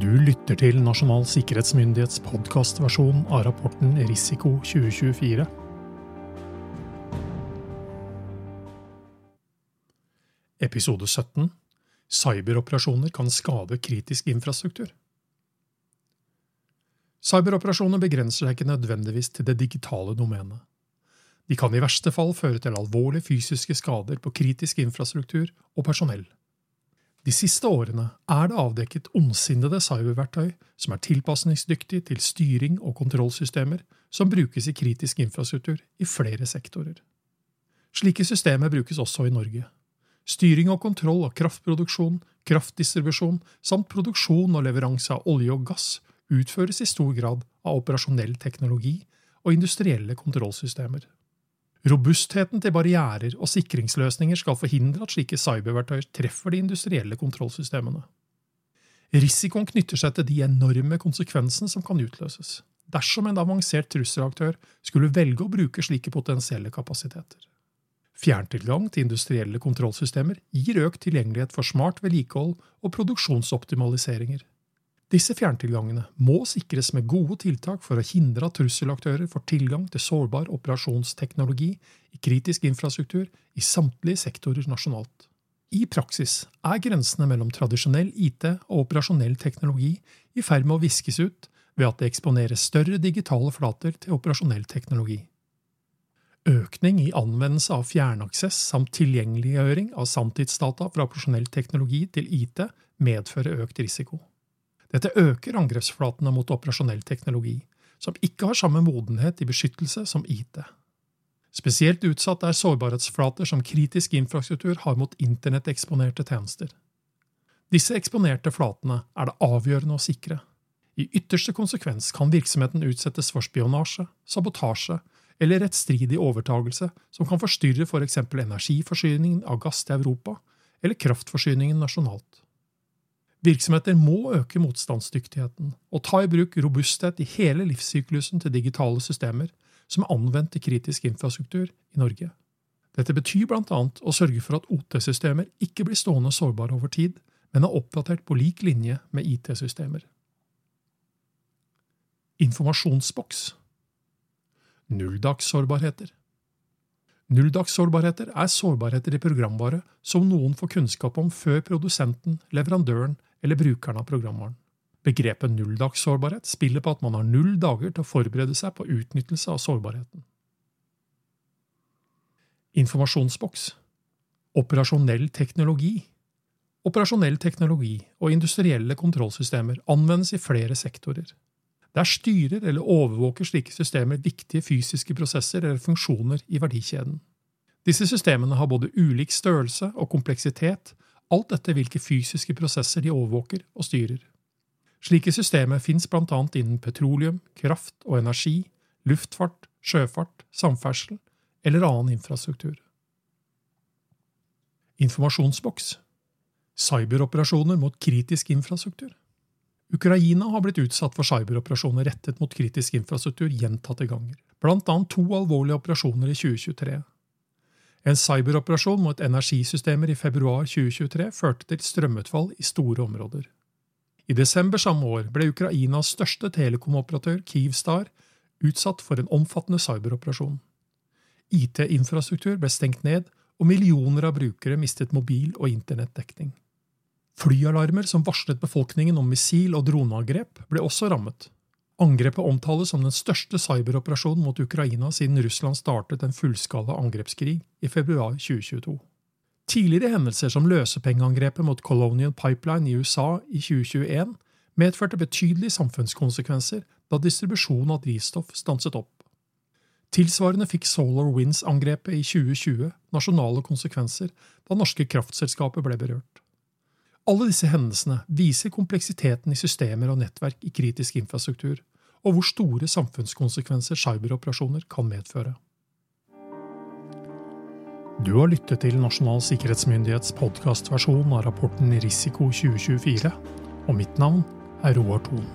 Du lytter til Nasjonal sikkerhetsmyndighets podkastversjon av rapporten Risiko 2024. Episode 17 Cyberoperasjoner kan skade kritisk infrastruktur. Cyberoperasjoner begrenser seg ikke nødvendigvis til det digitale domenet. De kan i verste fall føre til alvorlige fysiske skader på kritisk infrastruktur og personell. De siste årene er det avdekket ondsinnede cyberverktøy som er tilpasningsdyktige til styring og kontrollsystemer som brukes i kritisk infrastruktur i flere sektorer. Slike systemer brukes også i Norge. Styring og kontroll av kraftproduksjon, kraftdistribusjon samt produksjon og leveranse av olje og gass utføres i stor grad av operasjonell teknologi og industrielle kontrollsystemer. Robustheten til barrierer og sikringsløsninger skal forhindre at slike cyberverktøy treffer de industrielle kontrollsystemene. Risikoen knytter seg til de enorme konsekvensene som kan utløses dersom en avansert trusselaktør skulle velge å bruke slike potensielle kapasiteter. Fjerntilgang til industrielle kontrollsystemer gir økt tilgjengelighet for smart vedlikehold og produksjonsoptimaliseringer, disse fjerntilgangene må sikres med gode tiltak for å hindre at trusselaktører får tilgang til sårbar operasjonsteknologi i kritisk infrastruktur i samtlige sektorer nasjonalt. I praksis er grensene mellom tradisjonell IT og operasjonell teknologi i ferd med å viskes ut ved at det eksponeres større digitale flater til operasjonell teknologi. Økning i anvendelse av fjernaksess samt tilgjengeliggjøring av sanntidsdata fra operasjonell teknologi til IT medfører økt risiko. Dette øker angrepsflatene mot operasjonell teknologi, som ikke har samme modenhet i beskyttelse som IT. Spesielt utsatt er sårbarhetsflater som kritisk infrastruktur har mot internetteksponerte tjenester. Disse eksponerte flatene er det avgjørende å sikre. I ytterste konsekvens kan virksomheten utsettes for spionasje, sabotasje eller rettstridig overtagelse som kan forstyrre f.eks. For energiforsyningen av gass til Europa eller kraftforsyningen nasjonalt. Virksomheter må øke motstandsdyktigheten og ta i bruk robusthet i hele livssyklusen til digitale systemer som er anvendt til kritisk infrastruktur i Norge. Dette betyr blant annet å sørge for at OT-systemer ikke blir stående sårbare over tid, men er oppdatert på lik linje med IT-systemer. Informasjonsboks Nulldagssårbarheter Nulldagssårbarheter er sårbarheter i programvare som noen får kunnskap om før produsenten, leverandøren eller brukeren av programvaren. Begrepet nulldagssårbarhet spiller på at man har null dager til å forberede seg på utnyttelse av sårbarheten. Informasjonsboks Operasjonell teknologi Operasjonell teknologi og industrielle kontrollsystemer anvendes i flere sektorer. Der styrer eller overvåker slike systemer viktige fysiske prosesser eller funksjoner i verdikjeden. Disse systemene har både ulik størrelse og kompleksitet alt etter hvilke fysiske prosesser de overvåker og styrer. Slike systemer finnes blant annet innen petroleum, kraft og energi, luftfart, sjøfart, samferdsel eller annen infrastruktur. Informasjonsboks Cyberoperasjoner mot kritisk infrastruktur. Ukraina har blitt utsatt for cyberoperasjoner rettet mot kritisk infrastruktur gjentatte ganger, blant annet to alvorlige operasjoner i 2023. En cyberoperasjon mot energisystemer i februar 2023 førte til strømutfall i store områder. I desember samme år ble Ukrainas største telekomoperatør, Kyivstar, utsatt for en omfattende cyberoperasjon. IT-infrastruktur ble stengt ned, og millioner av brukere mistet mobil- og internettdekning. Flyalarmer som varslet befolkningen om missil- og droneangrep, ble også rammet. Angrepet omtales som den største cyberoperasjonen mot Ukraina siden Russland startet en fullskala angrepskrig i februar 2022. Tidligere hendelser som løsepengeangrepet mot Colonial Pipeline i USA i 2021 medførte betydelige samfunnskonsekvenser da distribusjonen av drivstoff stanset opp. Tilsvarende fikk Solar Winds-angrepet i 2020 nasjonale konsekvenser da norske kraftselskaper ble berørt. Alle disse hendelsene viser kompleksiteten i systemer og nettverk i kritisk infrastruktur, og hvor store samfunnskonsekvenser cyberoperasjoner kan medføre. Du har lyttet til Nasjonal sikkerhetsmyndighets podkastversjon av rapporten Risiko 2024, og mitt navn er Roar Thon.